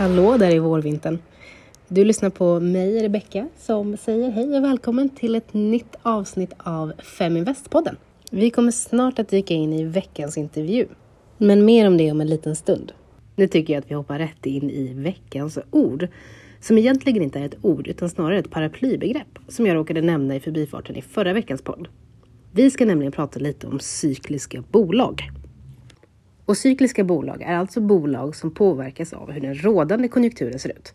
Hallå där i vårvintern. Du lyssnar på mig, Rebecka, som säger hej och välkommen till ett nytt avsnitt av Feminvest-podden. Vi kommer snart att dyka in i veckans intervju, men mer om det om en liten stund. Nu tycker jag att vi hoppar rätt in i veckans ord, som egentligen inte är ett ord utan snarare ett paraplybegrepp som jag råkade nämna i förbifarten i förra veckans podd. Vi ska nämligen prata lite om cykliska bolag. Och cykliska bolag är alltså bolag som påverkas av hur den rådande konjunkturen ser ut.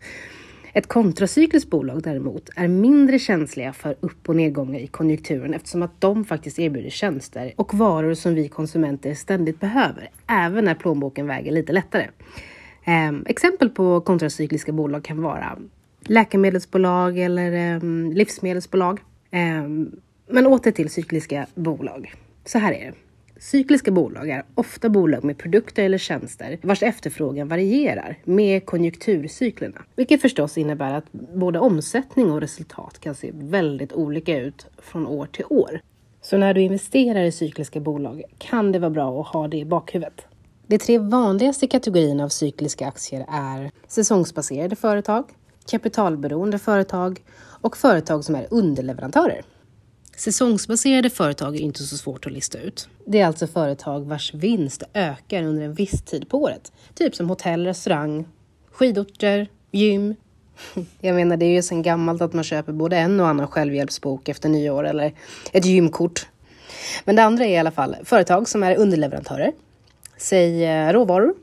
Ett kontracykliskt bolag däremot är mindre känsliga för upp och nedgångar i konjunkturen eftersom att de faktiskt erbjuder tjänster och varor som vi konsumenter ständigt behöver, även när plånboken väger lite lättare. Eh, exempel på kontracykliska bolag kan vara läkemedelsbolag eller eh, livsmedelsbolag. Eh, men åter till cykliska bolag. Så här är det. Cykliska bolag är ofta bolag med produkter eller tjänster vars efterfrågan varierar med konjunkturcyklerna. Vilket förstås innebär att både omsättning och resultat kan se väldigt olika ut från år till år. Så när du investerar i cykliska bolag kan det vara bra att ha det i bakhuvudet. De tre vanligaste kategorierna av cykliska aktier är säsongsbaserade företag, kapitalberoende företag och företag som är underleverantörer. Säsongsbaserade företag är inte så svårt att lista ut. Det är alltså företag vars vinst ökar under en viss tid på året. Typ som hotell, restaurang, skidorter, gym. Jag menar, det är ju sedan gammalt att man köper både en och annan självhjälpsbok efter nyår eller ett gymkort. Men det andra är i alla fall företag som är underleverantörer. Säg eh, råvaror,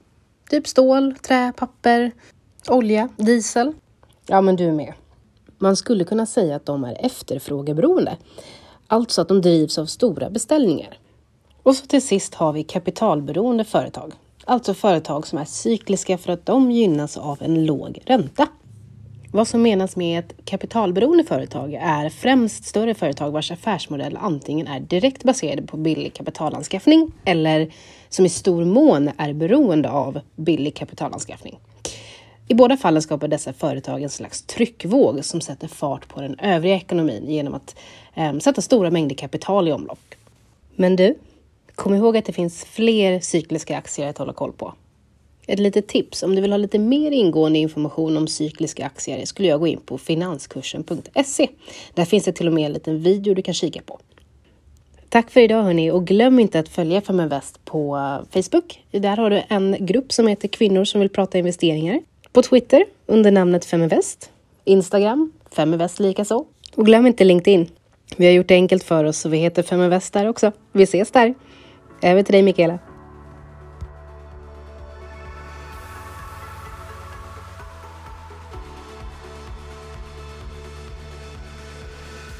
typ stål, trä, papper, olja, diesel. Ja, men du är med. Man skulle kunna säga att de är efterfrågeberoende. Alltså att de drivs av stora beställningar. Och så till sist har vi kapitalberoende företag. Alltså företag som är cykliska för att de gynnas av en låg ränta. Vad som menas med ett kapitalberoende företag är främst större företag vars affärsmodell antingen är direkt baserad på billig kapitalanskaffning eller som i stor mån är beroende av billig kapitalanskaffning. I båda fallen skapar dessa företag en slags tryckvåg som sätter fart på den övriga ekonomin genom att Ehm, sätta stora mängder kapital i omlopp. Men du, kom ihåg att det finns fler cykliska aktier att hålla koll på. Ett litet tips, om du vill ha lite mer ingående information om cykliska aktier skulle jag gå in på finanskursen.se. Där finns det till och med en liten video du kan kika på. Tack för idag hörni och glöm inte att följa Feminvest på eh, Facebook. Där har du en grupp som heter Kvinnor som vill prata investeringar. På Twitter under namnet Feminvest. Instagram Feminvest likaså. Och glöm inte LinkedIn. Vi har gjort det enkelt för oss så vi heter Feminvest där också. Vi ses där. Över till dig Mikaela.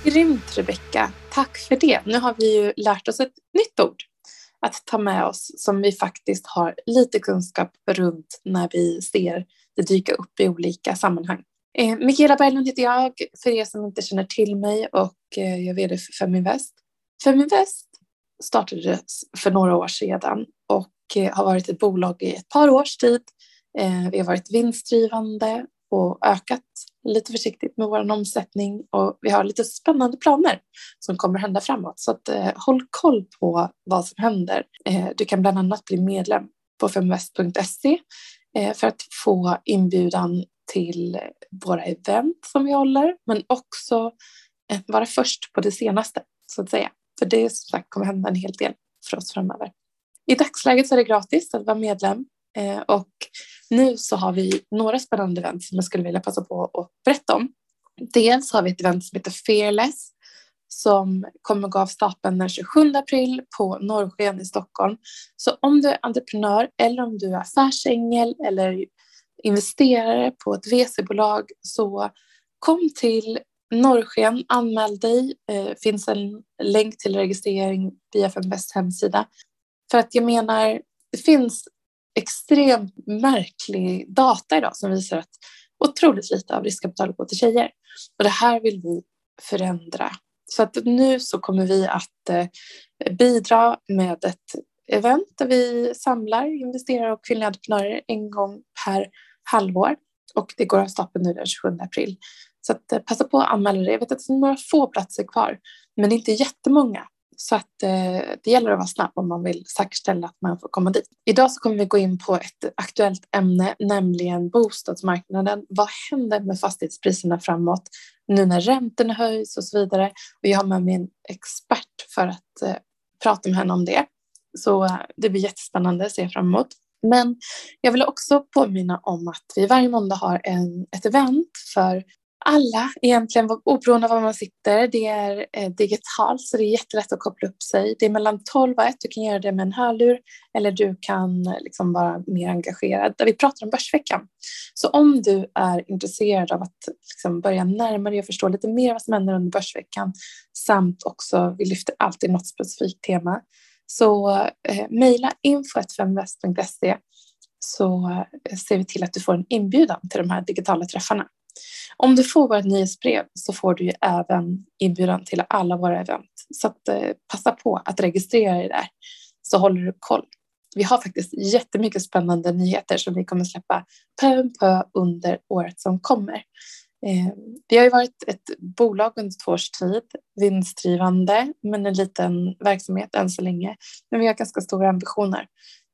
Grymt Rebecka, tack för det. Nu har vi ju lärt oss ett nytt ord att ta med oss som vi faktiskt har lite kunskap runt när vi ser det dyka upp i olika sammanhang. Eh, Mikaela Berglund heter jag, för er som inte känner till mig och eh, jag är vd för Feminvest. Feminvest startades för några år sedan och eh, har varit ett bolag i ett par års tid. Eh, vi har varit vinstdrivande och ökat lite försiktigt med vår omsättning och vi har lite spännande planer som kommer hända framåt. Så att, eh, håll koll på vad som händer. Eh, du kan bland annat bli medlem på femvest.se eh, för att få inbjudan till våra event som vi håller, men också eh, vara först på det senaste så att säga. För det som sagt kommer hända en hel del för oss framöver. I dagsläget så är det gratis att vara medlem eh, och nu så har vi några spännande event som jag skulle vilja passa på att berätta om. Dels har vi ett event som heter Fearless som kommer gå av stapeln den 27 april på Norrsken i Stockholm. Så om du är entreprenör eller om du är affärsängel eller investerare på ett VC-bolag så kom till Norrsken, anmäl dig. Det eh, finns en länk till registrering via FMVs hemsida. För att jag menar, det finns extremt märklig data idag som visar att otroligt lite av riskkapitalet går till tjejer. Och det här vill vi förändra. Så att nu så kommer vi att eh, bidra med ett event där vi samlar investerare och kvinnliga entreprenörer en gång per halvår. Och det går av stapeln nu den 27 april. Så att, eh, passa på att anmäla dig. Jag vet att det är några få platser kvar, men det är inte jättemånga. Så att eh, det gäller att vara snabb om man vill säkerställa att man får komma dit. Idag så kommer vi gå in på ett aktuellt ämne, nämligen bostadsmarknaden. Vad händer med fastighetspriserna framåt nu när räntorna höjs och så vidare? Och jag har med mig en expert för att eh, prata med henne om det. Så eh, det blir jättespännande, ser jag fram emot. Men jag vill också påminna om att vi varje måndag har en, ett event för alla egentligen, oberoende av var man sitter. Det är eh, digitalt så det är jättelätt att koppla upp sig. Det är mellan 12 och 1. Du kan göra det med en hörlur eller du kan eh, liksom vara mer engagerad. Där vi pratar om Börsveckan. Så om du är intresserad av att liksom börja dig och förstå lite mer vad som händer under Börsveckan samt också, vi lyfter alltid något specifikt tema, så eh, mejla info.femvest.se så eh, ser vi till att du får en inbjudan till de här digitala träffarna. Om du får vårt nyhetsbrev så får du ju även inbjudan till alla våra event. Så att, eh, passa på att registrera dig där så håller du koll. Vi har faktiskt jättemycket spännande nyheter som vi kommer släppa pö om pö under året som kommer. Eh, vi har ju varit ett bolag under två års tid, vinstdrivande, men en liten verksamhet än så länge. Men vi har ganska stora ambitioner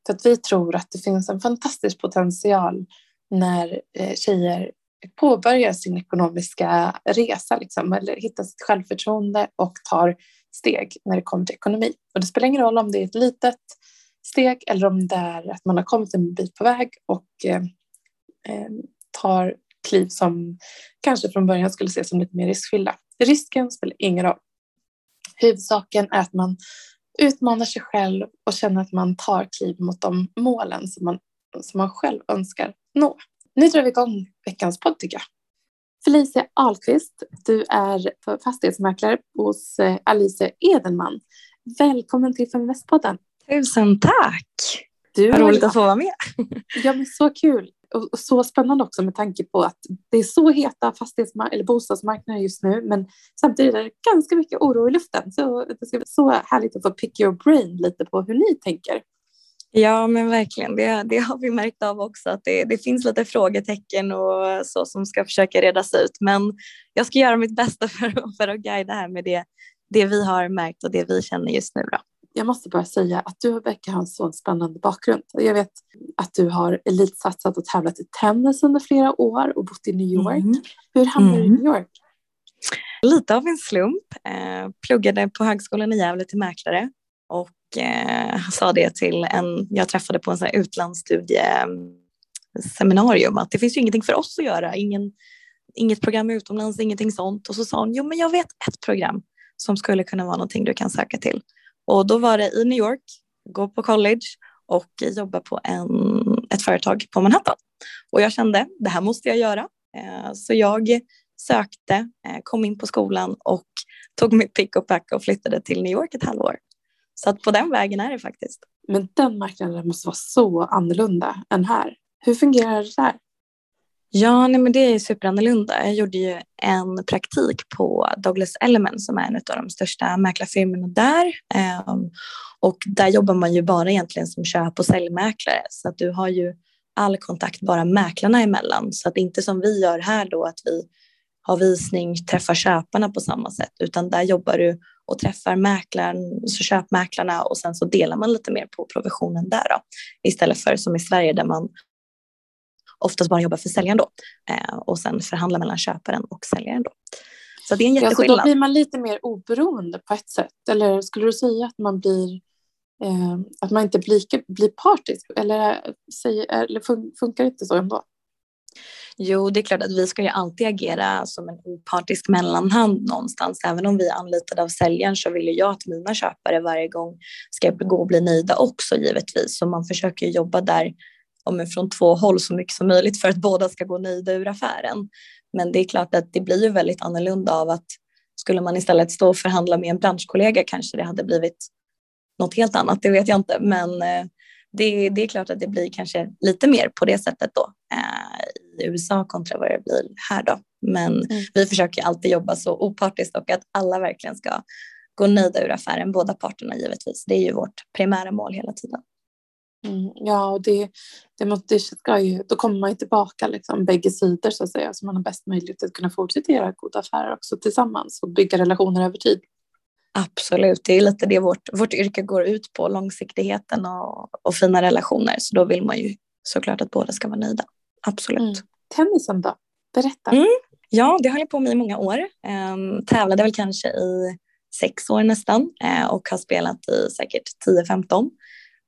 för att vi tror att det finns en fantastisk potential när eh, tjejer påbörjar sin ekonomiska resa liksom, eller hittar sitt självförtroende och tar steg när det kommer till ekonomi. Och det spelar ingen roll om det är ett litet steg eller om det är att man har kommit en bit på väg och eh, eh tar kliv som kanske från början skulle ses som lite mer riskfyllda. Risken spelar ingen roll. Huvudsaken är att man utmanar sig själv och känner att man tar kliv mot de målen som man, som man själv önskar nå. Nu drar vi igång veckans podd tycker jag. Felicia Ahlqvist, du är fastighetsmäklare hos eh, Alice Edenman. Välkommen till Feminvestpodden. Tusen tack! Du Vad roligt att få vara med. Ja, men så kul och så spännande också med tanke på att det är så heta fastighetsmark- eller bostadsmarknader just nu, men samtidigt är det ganska mycket oro i luften. Så det ska bli så härligt att få pick your brain lite på hur ni tänker. Ja, men verkligen. Det, det har vi märkt av också, att det, det finns lite frågetecken och så som ska försöka redas ut. Men jag ska göra mitt bästa för, för att guida här med det, det vi har märkt och det vi känner just nu. Då jag måste bara säga att du verkar ha en så spännande bakgrund. Jag vet att du har elitsatsat och tävlat i tennis under flera år och bott i New York. Mm. Hur hamnade mm. du i mm. New York? Lite av en slump. Eh, pluggade på högskolan i Gävle till mäklare och eh, sa det till en jag träffade på en sån här utlandsstudieseminarium att det finns ju ingenting för oss att göra. Ingen, inget program utomlands, ingenting sånt. Och så sa hon, jo men jag vet ett program som skulle kunna vara någonting du kan söka till. Och då var det i New York, gå på college och jobba på en, ett företag på Manhattan. Och jag kände, det här måste jag göra. Eh, så jag sökte, eh, kom in på skolan och tog mitt pick och pack och flyttade till New York ett halvår. Så att på den vägen är det faktiskt. Men den marknaden måste vara så annorlunda än här. Hur fungerar det där? Ja, nej, men det är superannorlunda. Jag gjorde ju en praktik på Douglas Elliman som är en av de största mäklarfirmorna där. Um, och där jobbar man ju bara egentligen som köp och säljmäklare så att du har ju all kontakt bara mäklarna emellan. Så att inte som vi gör här då att vi har visning, träffar köparna på samma sätt utan där jobbar du och träffar mäklaren, så köpmäklarna och sen så delar man lite mer på provisionen där då. Istället för som i Sverige där man oftast bara jobbar för säljaren då eh, och sen förhandlar mellan köparen och säljaren då. Så det är en jätteskillnad. Ja, så då blir man lite mer oberoende på ett sätt eller skulle du säga att man blir eh, att man inte blir, blir partisk eller, säger, eller funkar det inte så ändå? Jo, det är klart att vi ska ju alltid agera som en opartisk mellanhand någonstans. Även om vi är anlitade av säljaren så vill jag att mina köpare varje gång ska gå och bli nöjda också givetvis. Så man försöker jobba där ja, från två håll så mycket som möjligt för att båda ska gå nöjda ur affären. Men det är klart att det blir ju väldigt annorlunda av att skulle man istället stå och förhandla med en branschkollega kanske det hade blivit något helt annat, det vet jag inte. Men eh, det, det är klart att det blir kanske lite mer på det sättet då eh, i USA kontra vad det blir här då. Men mm. vi försöker alltid jobba så opartiskt och att alla verkligen ska gå nöjda ur affären, båda parterna givetvis. Det är ju vårt primära mål hela tiden. Mm, ja, och det, det, det ska ju, då kommer man ju tillbaka liksom, bägge sidor så att säga, så man har bäst möjlighet att kunna fortsätta göra goda affärer också tillsammans och bygga relationer över tid. Absolut, det är lite det vårt, vårt yrke går ut på, långsiktigheten och, och fina relationer. Så då vill man ju såklart att båda ska vara nöjda. Absolut. Mm. Tennisen då? Berätta. Mm. Ja, det har jag på med i många år. Um, tävlade väl kanske i sex år nästan uh, och har spelat i säkert 10-15.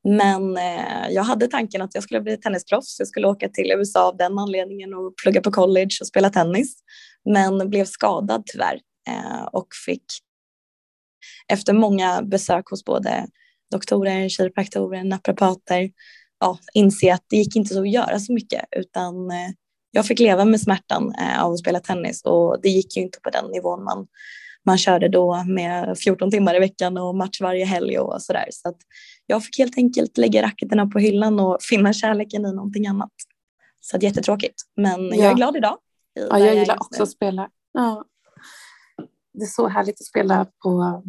Men eh, jag hade tanken att jag skulle bli tennisproffs. Jag skulle åka till USA av den anledningen och plugga på college och spela tennis. Men blev skadad tyvärr eh, och fick efter många besök hos både doktorer, kiropraktorer, naprapater ja, inse att det gick inte så att göra så mycket utan eh, jag fick leva med smärtan eh, av att spela tennis och det gick ju inte på den nivån man, man körde då med 14 timmar i veckan och match varje helg och sådär. Så att jag fick helt enkelt lägga racketerna på hyllan och finna kärleken i någonting annat. Så att jättetråkigt, men ja. jag är glad idag. Ja, jag gillar också att spela. Ja. Det är så härligt att spela på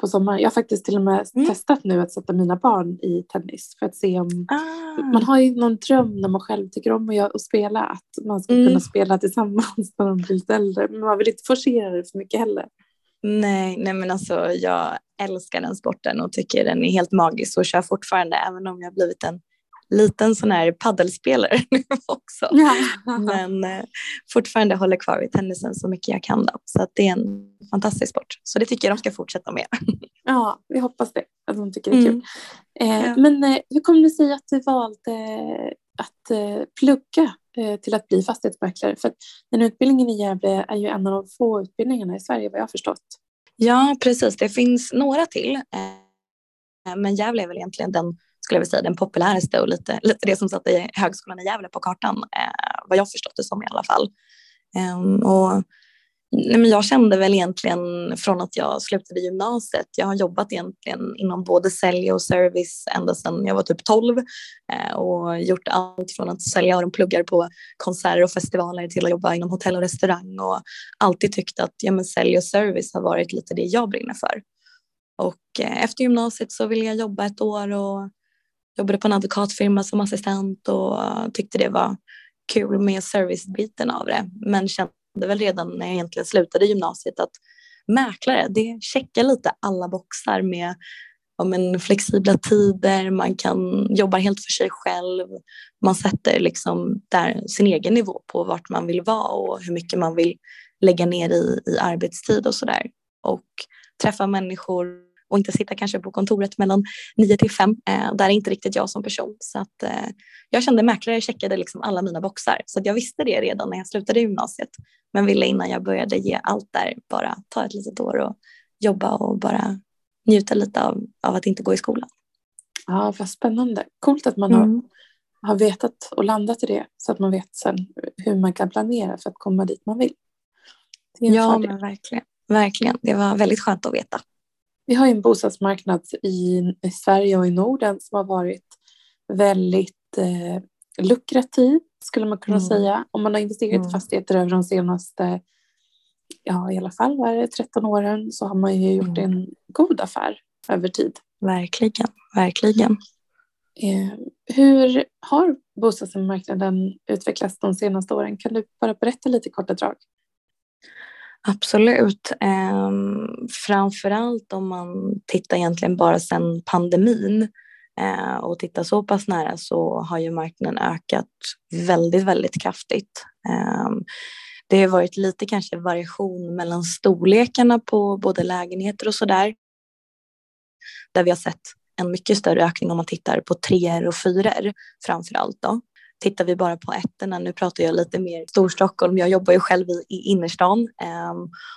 på sommaren. Jag har faktiskt till och med mm. testat nu att sätta mina barn i tennis för att se om ah. man har ju någon dröm när man själv tycker om att, att spela att man ska mm. kunna spela tillsammans när de blir lite äldre. Men man vill inte forcera det för mycket heller. Nej, nej men alltså jag älskar den sporten och tycker den är helt magisk och kör fortfarande även om jag blivit en liten sån här paddelspelare nu också. Ja. Men eh, fortfarande håller kvar vid tennisen så mycket jag kan. Då. Så att det är en fantastisk sport. Så det tycker jag de ska fortsätta med. Ja, vi hoppas det. Att de tycker det är kul. Mm. Eh, ja. Men eh, hur kom det sig att du valde att eh, plugga Eh, till att bli fastighetsmäklare? För den utbildningen i Gävle är ju en av de få utbildningarna i Sverige vad jag har förstått. Ja, precis. Det finns några till. Eh, men Gävle är väl egentligen den skulle jag vilja säga, den populäraste och lite, lite det som satte Högskolan i Gävle på kartan, eh, vad jag förstått det som i alla fall. Ehm, och, nej, men jag kände väl egentligen från att jag slutade gymnasiet, jag har jobbat egentligen inom både sälj och service ända sedan jag var typ 12 eh, och gjort allt från att sälja öronpluggar på konserter och festivaler till att jobba inom hotell och restaurang och alltid tyckt att ja, men sälj och service har varit lite det jag brinner för. Och eh, efter gymnasiet så ville jag jobba ett år och jobbade på en advokatfirma som assistent och tyckte det var kul med servicebiten av det. Men kände väl redan när jag egentligen slutade gymnasiet att mäklare, det checkar lite alla boxar med ja, men flexibla tider, man kan jobba helt för sig själv, man sätter liksom där sin egen nivå på vart man vill vara och hur mycket man vill lägga ner i, i arbetstid och sådär. Och träffa människor och inte sitta kanske på kontoret mellan 9 till 5. Eh, där är inte riktigt jag som person. Så att, eh, jag kände mäklare checkade liksom alla mina boxar. Så jag visste det redan när jag slutade gymnasiet. Men ville innan jag började ge allt där bara ta ett litet år och jobba och bara njuta lite av, av att inte gå i skolan. Ja, vad spännande. Coolt att man mm. har, har vetat och landat i det så att man vet sen hur man kan planera för att komma dit man vill. ja, men verkligen. Verkligen. Det var väldigt skönt att veta. Vi har en bostadsmarknad i, i Sverige och i Norden som har varit väldigt eh, lukrativ skulle man kunna mm. säga. Om man har investerat mm. i fastigheter över de senaste, ja i alla fall var det 13 åren så har man ju gjort mm. en god affär över tid. Verkligen, verkligen. Eh, hur har bostadsmarknaden utvecklats de senaste åren? Kan du bara berätta lite korta drag? Absolut. Eh, framförallt om man tittar egentligen bara sedan pandemin eh, och tittar så pass nära så har ju marknaden ökat väldigt, väldigt kraftigt. Eh, det har varit lite kanske variation mellan storlekarna på både lägenheter och sådär. Där vi har sett en mycket större ökning om man tittar på treor och fyror framför allt. Då. Tittar vi bara på ettorna, nu pratar jag lite mer Storstockholm, jag jobbar ju själv i, i innerstan eh,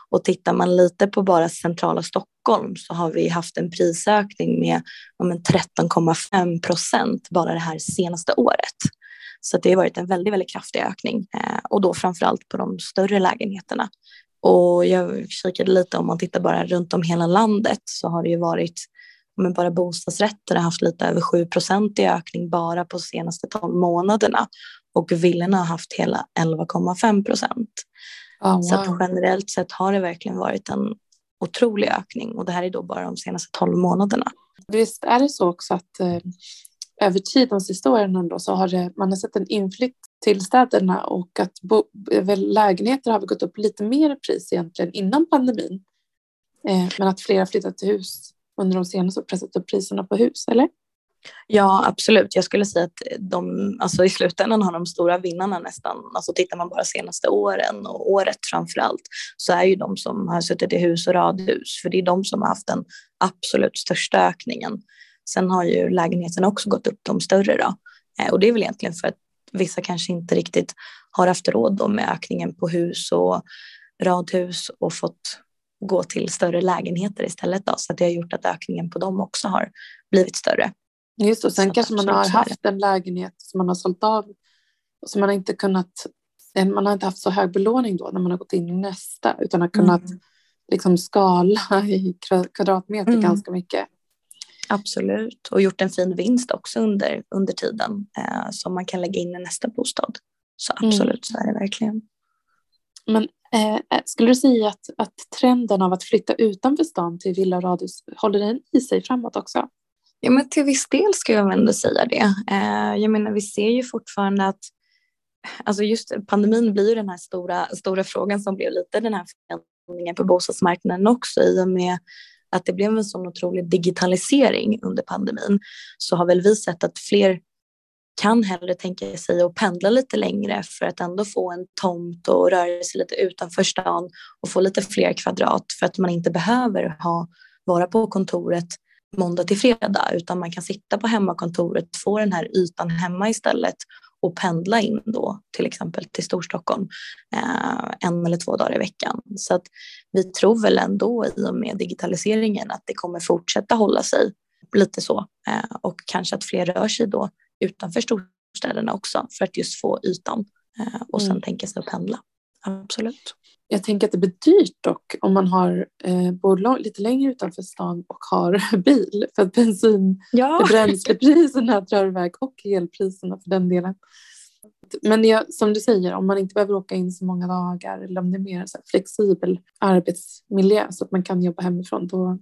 och tittar man lite på bara centrala Stockholm så har vi haft en prisökning med om 13,5 procent bara det här senaste året. Så det har varit en väldigt, väldigt kraftig ökning uh, och då framför allt på de större lägenheterna. Och jag kikade lite om man tittar bara runt om hela landet så har det ju varit men bara bostadsrätter har haft lite över 7% i ökning bara på senaste 12 månaderna och villorna har haft hela 11,5 procent. Oh, wow. Så generellt sett har det verkligen varit en otrolig ökning och det här är då bara de senaste 12 månaderna. Visst är det så också att eh, över tid de sista åren ändå, så har det, man har sett en inflytt till städerna och att bo, lägenheter har gått upp lite mer i pris egentligen innan pandemin Eh, men att fler har flyttat till hus under de senaste och pressat upp priserna på hus, eller? Ja, absolut. Jag skulle säga att de, alltså i slutändan har de stora vinnarna nästan, alltså tittar man bara senaste åren och året framför allt, så är ju de som har suttit i hus och radhus, för det är de som har haft den absolut största ökningen. Sen har ju lägenheterna också gått upp de större då. Eh, och det är väl egentligen för att vissa kanske inte riktigt har haft råd då med ökningen på hus och radhus och fått gå till större lägenheter istället. Då, så det har gjort att ökningen på dem också har blivit större. Just och sen så kanske man har haft en lägenhet som man har sålt av och som man inte kunnat man har inte haft så hög belåning då när man har gått in i nästa utan har kunnat mm. liksom skala i kvadratmeter mm. ganska mycket. Absolut, och gjort en fin vinst också under, under tiden eh, som man kan lägga in i nästa bostad. Så mm. absolut, mm. så är det verkligen. Men eh, eh, skulle du säga att, att trenden av att flytta utanför stan till villa och radhus, håller den i sig framåt också? Ja, men till viss del skulle jag ändå säga det. Eh, jag menar, vi ser ju fortfarande att alltså just pandemin blir ju den här stora, stora frågan som blev lite den här förändringen på bostadsmarknaden också i och med att det blev en sån otrolig digitalisering under pandemin så har väl vi sett att fler kan hellre tänka sig att pendla lite längre för att ändå få en tomt och röra sig lite utanför stan och få lite fler kvadrat för att man inte behöver ha, vara på kontoret måndag till fredag utan man kan sitta på hemmakontoret, få den här ytan hemma istället och pendla in då till exempel till Storstockholm eh, en eller två dagar i veckan. Så att vi tror väl ändå i och med digitaliseringen att det kommer fortsätta hålla sig lite så eh, och kanske att fler rör sig då utanför storstäderna också för att just få ytan eh, och sen mm. tänka sig att pendla. Absolut. Jag tänker att det blir dyrt dock om man har, eh, bor lite längre utanför stan och har bil för att bensin, ja. bränslepriserna drar iväg och elpriserna för den delen. Men jag, som du säger, om man inte behöver åka in så många dagar eller om det är mer så flexibel arbetsmiljö så att man kan jobba hemifrån, då,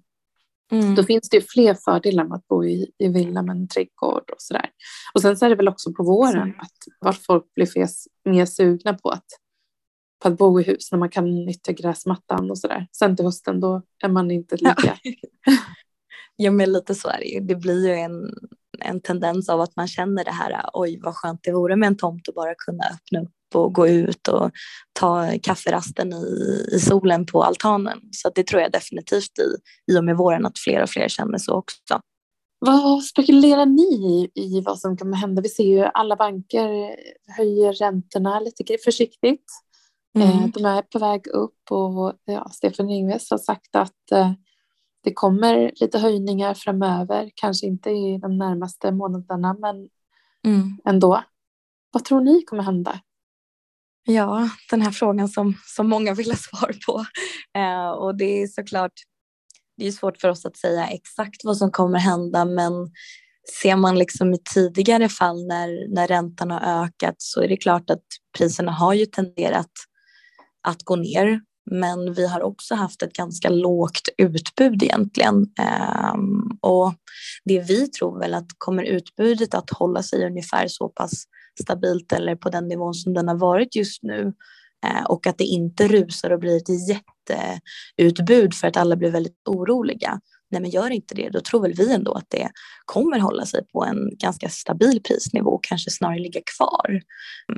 mm. då finns det ju fler fördelar med att bo i, i villa med en trädgård och sådär. Och sen så är det väl också på våren att vart folk blir fes, mer sugna på att på att bo i hus när man kan nyttja gräsmattan och sådär. Sen till hösten då är man inte lika. ja men lite så är det ju. Det blir ju en, en tendens av att man känner det här, oj vad skönt det vore med en tomt och bara kunna öppna upp och gå ut och ta kafferasten i, i solen på altanen. Så det tror jag definitivt i, i och med våren att fler och fler känner så också. Vad spekulerar ni i, i vad som kommer hända? Vi ser ju alla banker höjer räntorna lite försiktigt. Eh, mm. De är på väg upp och ja, Stefan Ingves har sagt att eh, det kommer lite höjningar framöver, kanske inte i de närmaste månaderna, men mm. ändå. Vad tror ni kommer hända? Ja, den här frågan som, som många vill ha svar på. Eh, och det är såklart, det är svårt för oss att säga exakt vad som kommer hända, men ser man liksom i tidigare fall när, när räntan har ökat så är det klart att priserna har ju tenderat att gå ner. Men vi har också haft ett ganska lågt utbud egentligen. Um, och det vi tror väl att kommer utbudet att hålla sig ungefär så pass stabilt eller på den nivån som den har varit just nu uh, och att det inte rusar och blir ett jätteutbud för att alla blir väldigt oroliga. Nej, men gör inte det, då tror väl vi ändå att det kommer hålla sig på en ganska stabil prisnivå och kanske snarare ligga kvar.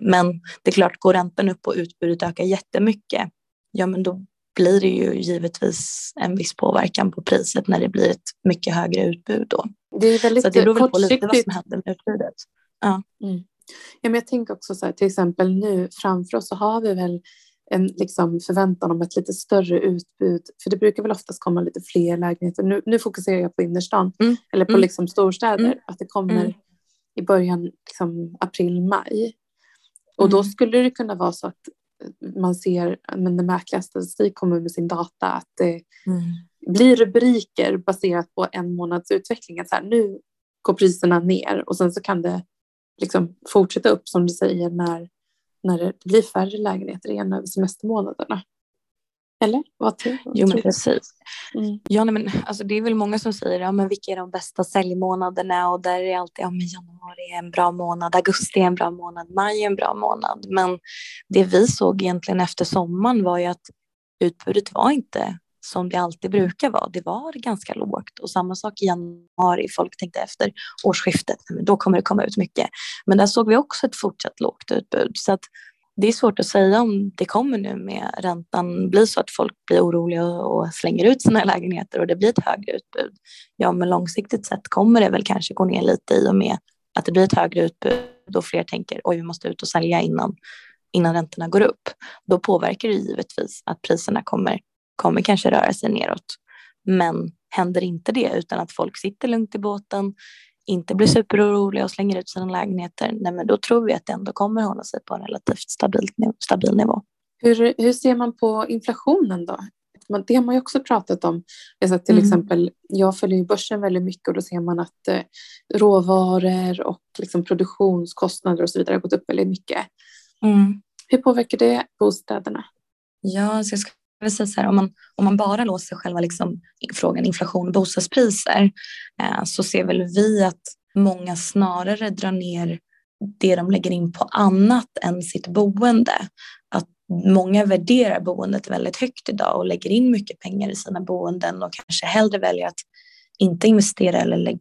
Men det är klart, går räntan upp och utbudet ökar jättemycket, ja men då blir det ju givetvis en viss påverkan på priset när det blir ett mycket högre utbud då. Det är väldigt så det beror väl på lite vad som händer med utbudet. Ja. Mm. Ja, men jag tänker också så här, till exempel nu framför oss så har vi väl en liksom förväntan om ett lite större utbud. För det brukar väl oftast komma lite fler lägenheter. Nu, nu fokuserar jag på innerstan mm. eller på mm. liksom storstäder. Mm. Att det kommer mm. i början liksom april, maj. Och då mm. skulle det kunna vara så att man ser, men den mäkliga statistik kommer med sin data, att det mm. blir rubriker baserat på en månads utveckling. Att så här, nu går priserna ner och sen så kan det liksom fortsätta upp som du säger när när det blir färre lägenheter igen över semestermånaderna. Eller? Vad tror, vad jo, men precis. Mm. Ja, nej, men, alltså, det är väl många som säger ja, men vilka är de bästa säljmånaderna och där är det alltid ja, men januari är en bra månad, augusti är en bra månad, maj är en bra månad. Men det vi såg egentligen efter sommaren var ju att utbudet var inte som det alltid brukar vara. Det var ganska lågt och samma sak i januari. Folk tänkte efter årsskiftet, men då kommer det komma ut mycket. Men där såg vi också ett fortsatt lågt utbud. Så att det är svårt att säga om det kommer nu med räntan blir så att folk blir oroliga och slänger ut sina lägenheter och det blir ett högre utbud. Ja, men långsiktigt sett kommer det väl kanske gå ner lite i och med att det blir ett högre utbud och fler tänker oj, vi måste ut och sälja innan, innan räntorna går upp. Då påverkar det givetvis att priserna kommer, kommer kanske röra sig neråt. Men händer inte det utan att folk sitter lugnt i båten, inte blir superoroliga och slänger ut sina lägenheter, nej men då tror vi att det ändå kommer hålla sig på en relativt stabil, stabil nivå. Hur, hur ser man på inflationen då? Det har man ju också pratat om. Alltså till mm. exempel, jag följer ju börsen väldigt mycket och då ser man att eh, råvaror och liksom produktionskostnader och så vidare har gått upp väldigt mycket. Mm. Hur påverkar det bostäderna? Ja, så jag ska vill säga så här, om, man, om man bara låser själva liksom, frågan inflation och bostadspriser eh, så ser väl vi att många snarare drar ner det de lägger in på annat än sitt boende. Att många värderar boendet väldigt högt idag och lägger in mycket pengar i sina boenden och kanske hellre väljer att inte investera eller lägga,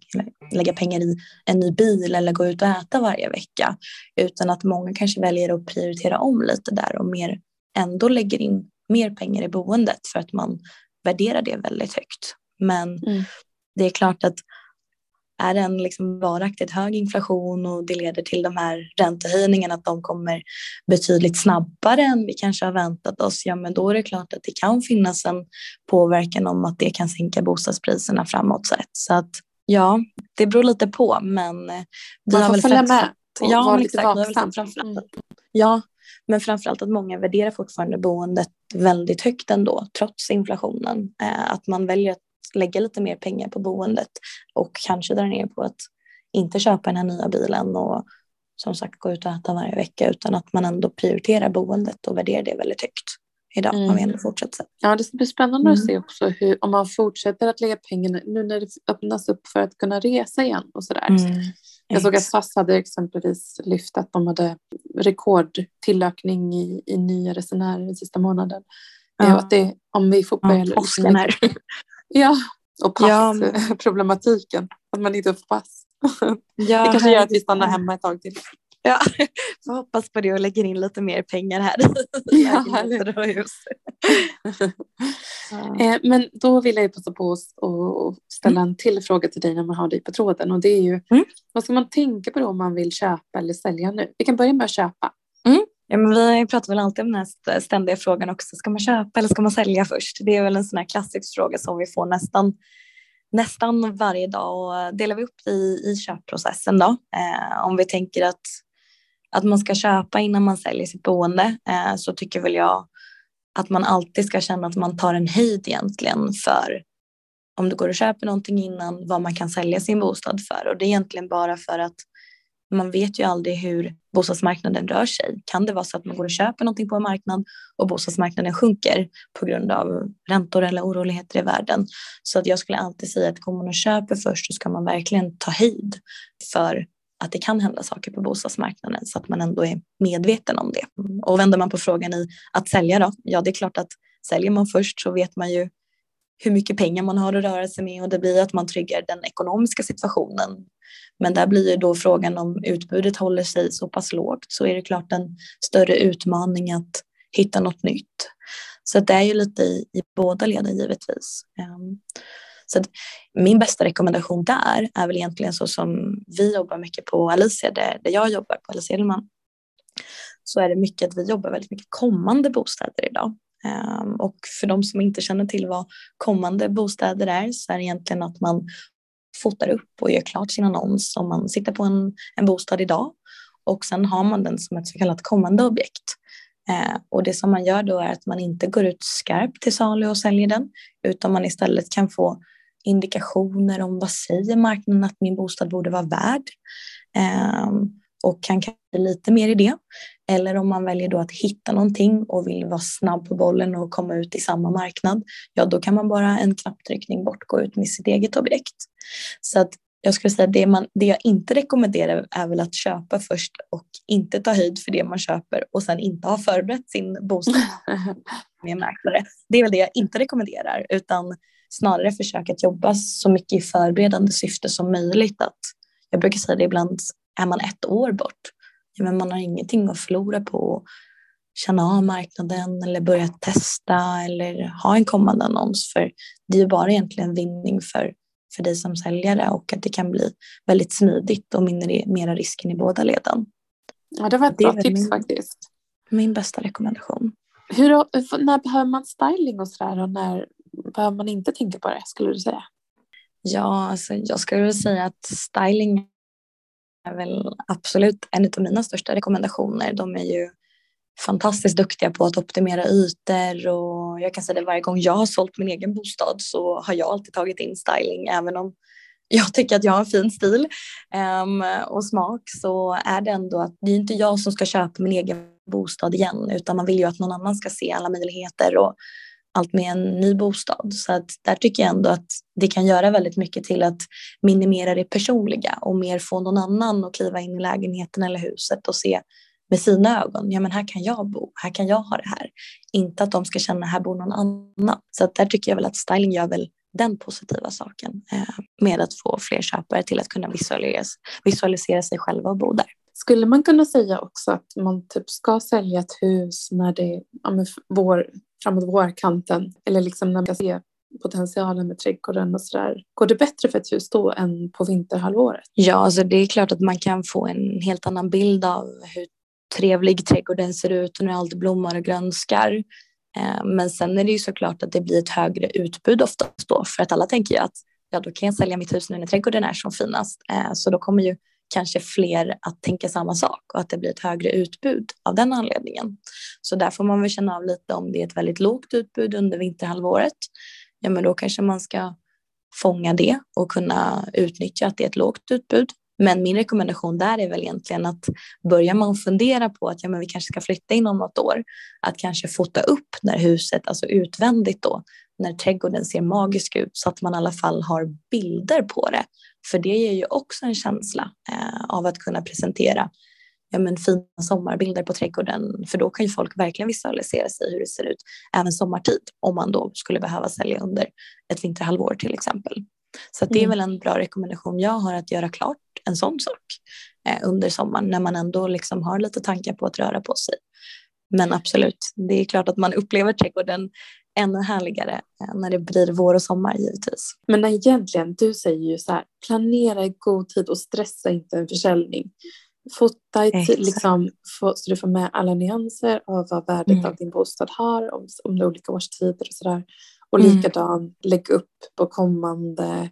lägga pengar i en ny bil eller gå ut och äta varje vecka utan att många kanske väljer att prioritera om lite där och mer ändå lägger in mer pengar i boendet för att man värderar det väldigt högt. Men mm. det är klart att är det en liksom varaktigt hög inflation och det leder till de här räntehöjningarna att de kommer betydligt snabbare än vi kanske har väntat oss, ja men då är det klart att det kan finnas en påverkan om att det kan sänka bostadspriserna framåt sett. Så att ja, det beror lite på men vi Man får följa med och ja, vara lite vaksam. Mm. Ja, men framförallt att många värderar fortfarande boendet väldigt högt ändå, trots inflationen. Eh, att man väljer att lägga lite mer pengar på boendet och kanske dra ner på att inte köpa den här nya bilen och som sagt gå ut och äta varje vecka utan att man ändå prioriterar boendet och värderar det väldigt högt idag mm. om vi ändå fortsätter. Ja, det ska bli spännande mm. att se också hur, om man fortsätter att lägga pengarna nu när det öppnas upp för att kunna resa igen och sådär. Mm. Jag såg att SAS hade exempelvis lyft att de hade rekordtillökning i, i nya resenärer den sista månaden. Ja. Att det, om vi får börja... Ja, påsken här. Ja, och passproblematiken. Ja. Att man inte får pass. Ja, det kanske gör att vi stannar hemma ett tag till. Ja, får hoppas på det och lägger in lite mer pengar här. Ja, eh, Men då vill jag passa på att ställa en till fråga till dig när man har dig på tråden och det är ju mm. vad ska man tänka på då om man vill köpa eller sälja nu? Vi kan börja med att köpa. Mm. Ja, men vi pratar väl alltid om den här ständiga frågan också. Ska man köpa eller ska man sälja först? Det är väl en sån här klassisk fråga som vi får nästan nästan varje dag och delar vi upp i, i köpprocessen då. Eh, om vi tänker att att man ska köpa innan man säljer sitt boende eh, så tycker väl jag att man alltid ska känna att man tar en höjd egentligen för om du går och köper någonting innan vad man kan sälja sin bostad för och det är egentligen bara för att man vet ju aldrig hur bostadsmarknaden rör sig. Kan det vara så att man går och köper någonting på en marknad och bostadsmarknaden sjunker på grund av räntor eller oroligheter i världen? Så att jag skulle alltid säga att kommer man och köper först så ska man verkligen ta höjd för att det kan hända saker på bostadsmarknaden så att man ändå är medveten om det. Och vänder man på frågan i att sälja då? Ja, det är klart att säljer man först så vet man ju hur mycket pengar man har att röra sig med och det blir att man tryggar den ekonomiska situationen. Men där blir ju då frågan om utbudet håller sig så pass lågt så är det klart en större utmaning att hitta något nytt. Så det är ju lite i, i båda leden givetvis. Ehm, så min bästa rekommendation där är väl egentligen så som vi jobbar mycket på Alicia, där, där jag jobbar på Alicia Edelman. Så är det mycket att vi jobbar väldigt mycket kommande bostäder idag. Um, och för de som inte känner till vad kommande bostäder är så är det egentligen att man fotar upp och gör klart sin annons om man sitter på en, en bostad idag och sen har man den som ett så kallat kommande objekt. Eh, och det som man gör då är att man inte går ut skarpt till salu och säljer den utan man istället kan få indikationer om vad säger marknaden att min bostad borde vara värd eh, och kan kanske lite mer i det. Eller om man väljer då att hitta någonting och vill vara snabb på bollen och komma ut i samma marknad, ja då kan man bara en knapptryckning bort gå ut med sitt eget objekt. Så att jag skulle säga det, man, det jag inte rekommenderar är väl att köpa först och inte ta höjd för det man köper och sen inte ha förberett sin bostad med mäklare. Det är väl det jag inte rekommenderar utan snarare försöka att jobba så mycket i förberedande syfte som möjligt. Att, jag brukar säga det ibland, är man ett år bort, men man har ingenting att förlora på att känna av marknaden eller börja testa eller ha en kommande annons. För det är ju bara egentligen vinning för för dig som säljare och att det kan bli väldigt smidigt och minimera risken i båda leden. Ja, det var ett det bra tips min, faktiskt. Min bästa rekommendation. Hur, när behöver man styling och sådär och när behöver man inte tänka på det skulle du säga? Ja, alltså jag skulle säga att styling är väl absolut en av mina största rekommendationer. De är ju fantastiskt duktiga på att optimera ytor och jag kan säga det varje gång jag har sålt min egen bostad så har jag alltid tagit in styling även om jag tycker att jag har en fin stil um, och smak så är det ändå att det är inte jag som ska köpa min egen bostad igen utan man vill ju att någon annan ska se alla möjligheter och allt med en ny bostad. Så att där tycker jag ändå att det kan göra väldigt mycket till att minimera det personliga och mer få någon annan att kliva in i lägenheten eller huset och se med sina ögon. Ja, men här kan jag bo, här kan jag ha det här. Inte att de ska känna här bor någon annan. Så att där tycker jag väl att styling gör väl den positiva saken eh, med att få fler köpare till att kunna visualisera, visualisera sig själva och bo där. Skulle man kunna säga också att man typ ska sälja ett hus när det ja, vår, framåt vårkanten eller liksom när man ser potentialen med trädgården och sådär. Går det bättre för ett hus då än på vinterhalvåret? Ja, alltså det är klart att man kan få en helt annan bild av hur trevlig trädgården ser ut och när allt blommar och grönskar. Eh, men sen är det ju såklart att det blir ett högre utbud oftast då för att alla tänker ju att ja, då kan jag sälja mitt hus nu när trädgården är som finast. Eh, så då kommer ju kanske fler att tänka samma sak och att det blir ett högre utbud av den anledningen. Så där får man väl känna av lite om det är ett väldigt lågt utbud under vinterhalvåret. Ja, men då kanske man ska fånga det och kunna utnyttja att det är ett lågt utbud. Men min rekommendation där är väl egentligen att börjar man fundera på att ja, men vi kanske ska flytta inom något år, att kanske fota upp när huset, alltså utvändigt då, när trädgården ser magisk ut så att man i alla fall har bilder på det. För det ger ju också en känsla eh, av att kunna presentera ja, men fina sommarbilder på trädgården. För då kan ju folk verkligen visualisera sig hur det ser ut även sommartid om man då skulle behöva sälja under ett vinterhalvår till exempel. Så det är mm. väl en bra rekommendation jag har att göra klart en sån sak eh, under sommaren när man ändå liksom har lite tankar på att röra på sig. Men absolut, det är klart att man upplever trädgården ännu härligare eh, när det blir vår och sommar givetvis. Men egentligen, du säger ju så här, planera i god tid och stressa inte en försäljning. Fota i tid, liksom, så du får med alla nyanser av vad värdet mm. av din bostad har, om, om det är olika årstider och sådär. Och mm. likadan, lägg upp på kommande,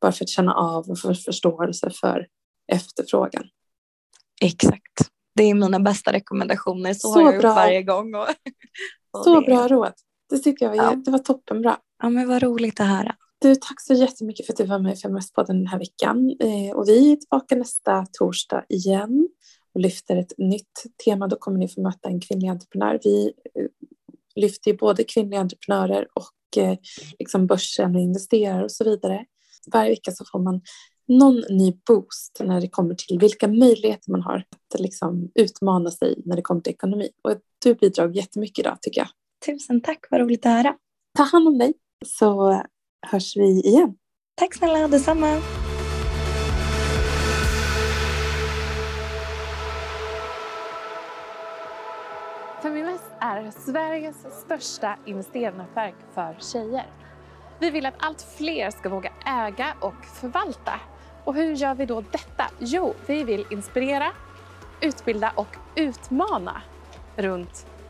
bara för att känna av och få förståelse för efterfrågan. Exakt. Det är mina bästa rekommendationer. Så, så har jag bra. gjort varje gång. Och, och så det. bra råd. Det tycker jag var, ja. det var toppenbra. Ja, men vad roligt att höra. Du, tack så jättemycket för att du var med i Feministpodden den här veckan. Eh, och vi är tillbaka nästa torsdag igen och lyfter ett nytt tema. Då kommer ni få möta en kvinnlig entreprenör. Vi eh, lyfter ju både kvinnliga entreprenörer och eh, liksom börsen och investerare och så vidare. Varje vecka så får man någon ny boost när det kommer till vilka möjligheter man har att liksom utmana sig när det kommer till ekonomi. Och du bidrar jättemycket idag tycker jag. Tusen tack, vad roligt att höra. Ta hand om dig så hörs vi igen. Tack snälla, detsamma. Feminvest är Sveriges största investeringsnätverk för tjejer. Vi vill att allt fler ska våga äga och förvalta. Och hur gör vi då detta? Jo, vi vill inspirera, utbilda och utmana runt